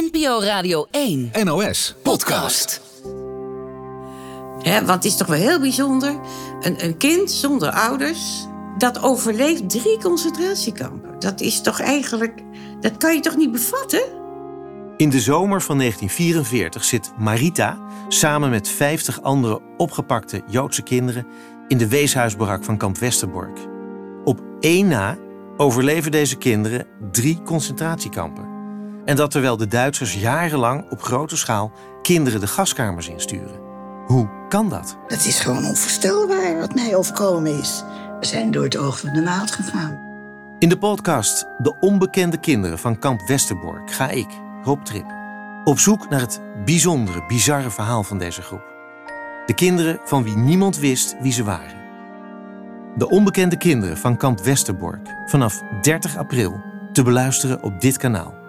NPO Radio 1. NOS Podcast. Hè, want het is toch wel heel bijzonder. Een, een kind zonder ouders, dat overleeft drie concentratiekampen. Dat is toch eigenlijk... Dat kan je toch niet bevatten? In de zomer van 1944 zit Marita samen met 50 andere opgepakte Joodse kinderen in de weeshuisbarak van kamp Westerbork. Op één na overleven deze kinderen drie concentratiekampen. En dat terwijl de Duitsers jarenlang op grote schaal kinderen de gaskamers insturen. Hoe kan dat? Het is gewoon onvoorstelbaar wat mij overkomen is. We zijn door het oog van de naald gegaan. In de podcast De onbekende kinderen van kamp Westerbork ga ik, Rob Trip, op zoek naar het bijzondere, bizarre verhaal van deze groep. De kinderen van wie niemand wist wie ze waren. De onbekende kinderen van kamp Westerbork vanaf 30 april te beluisteren op dit kanaal.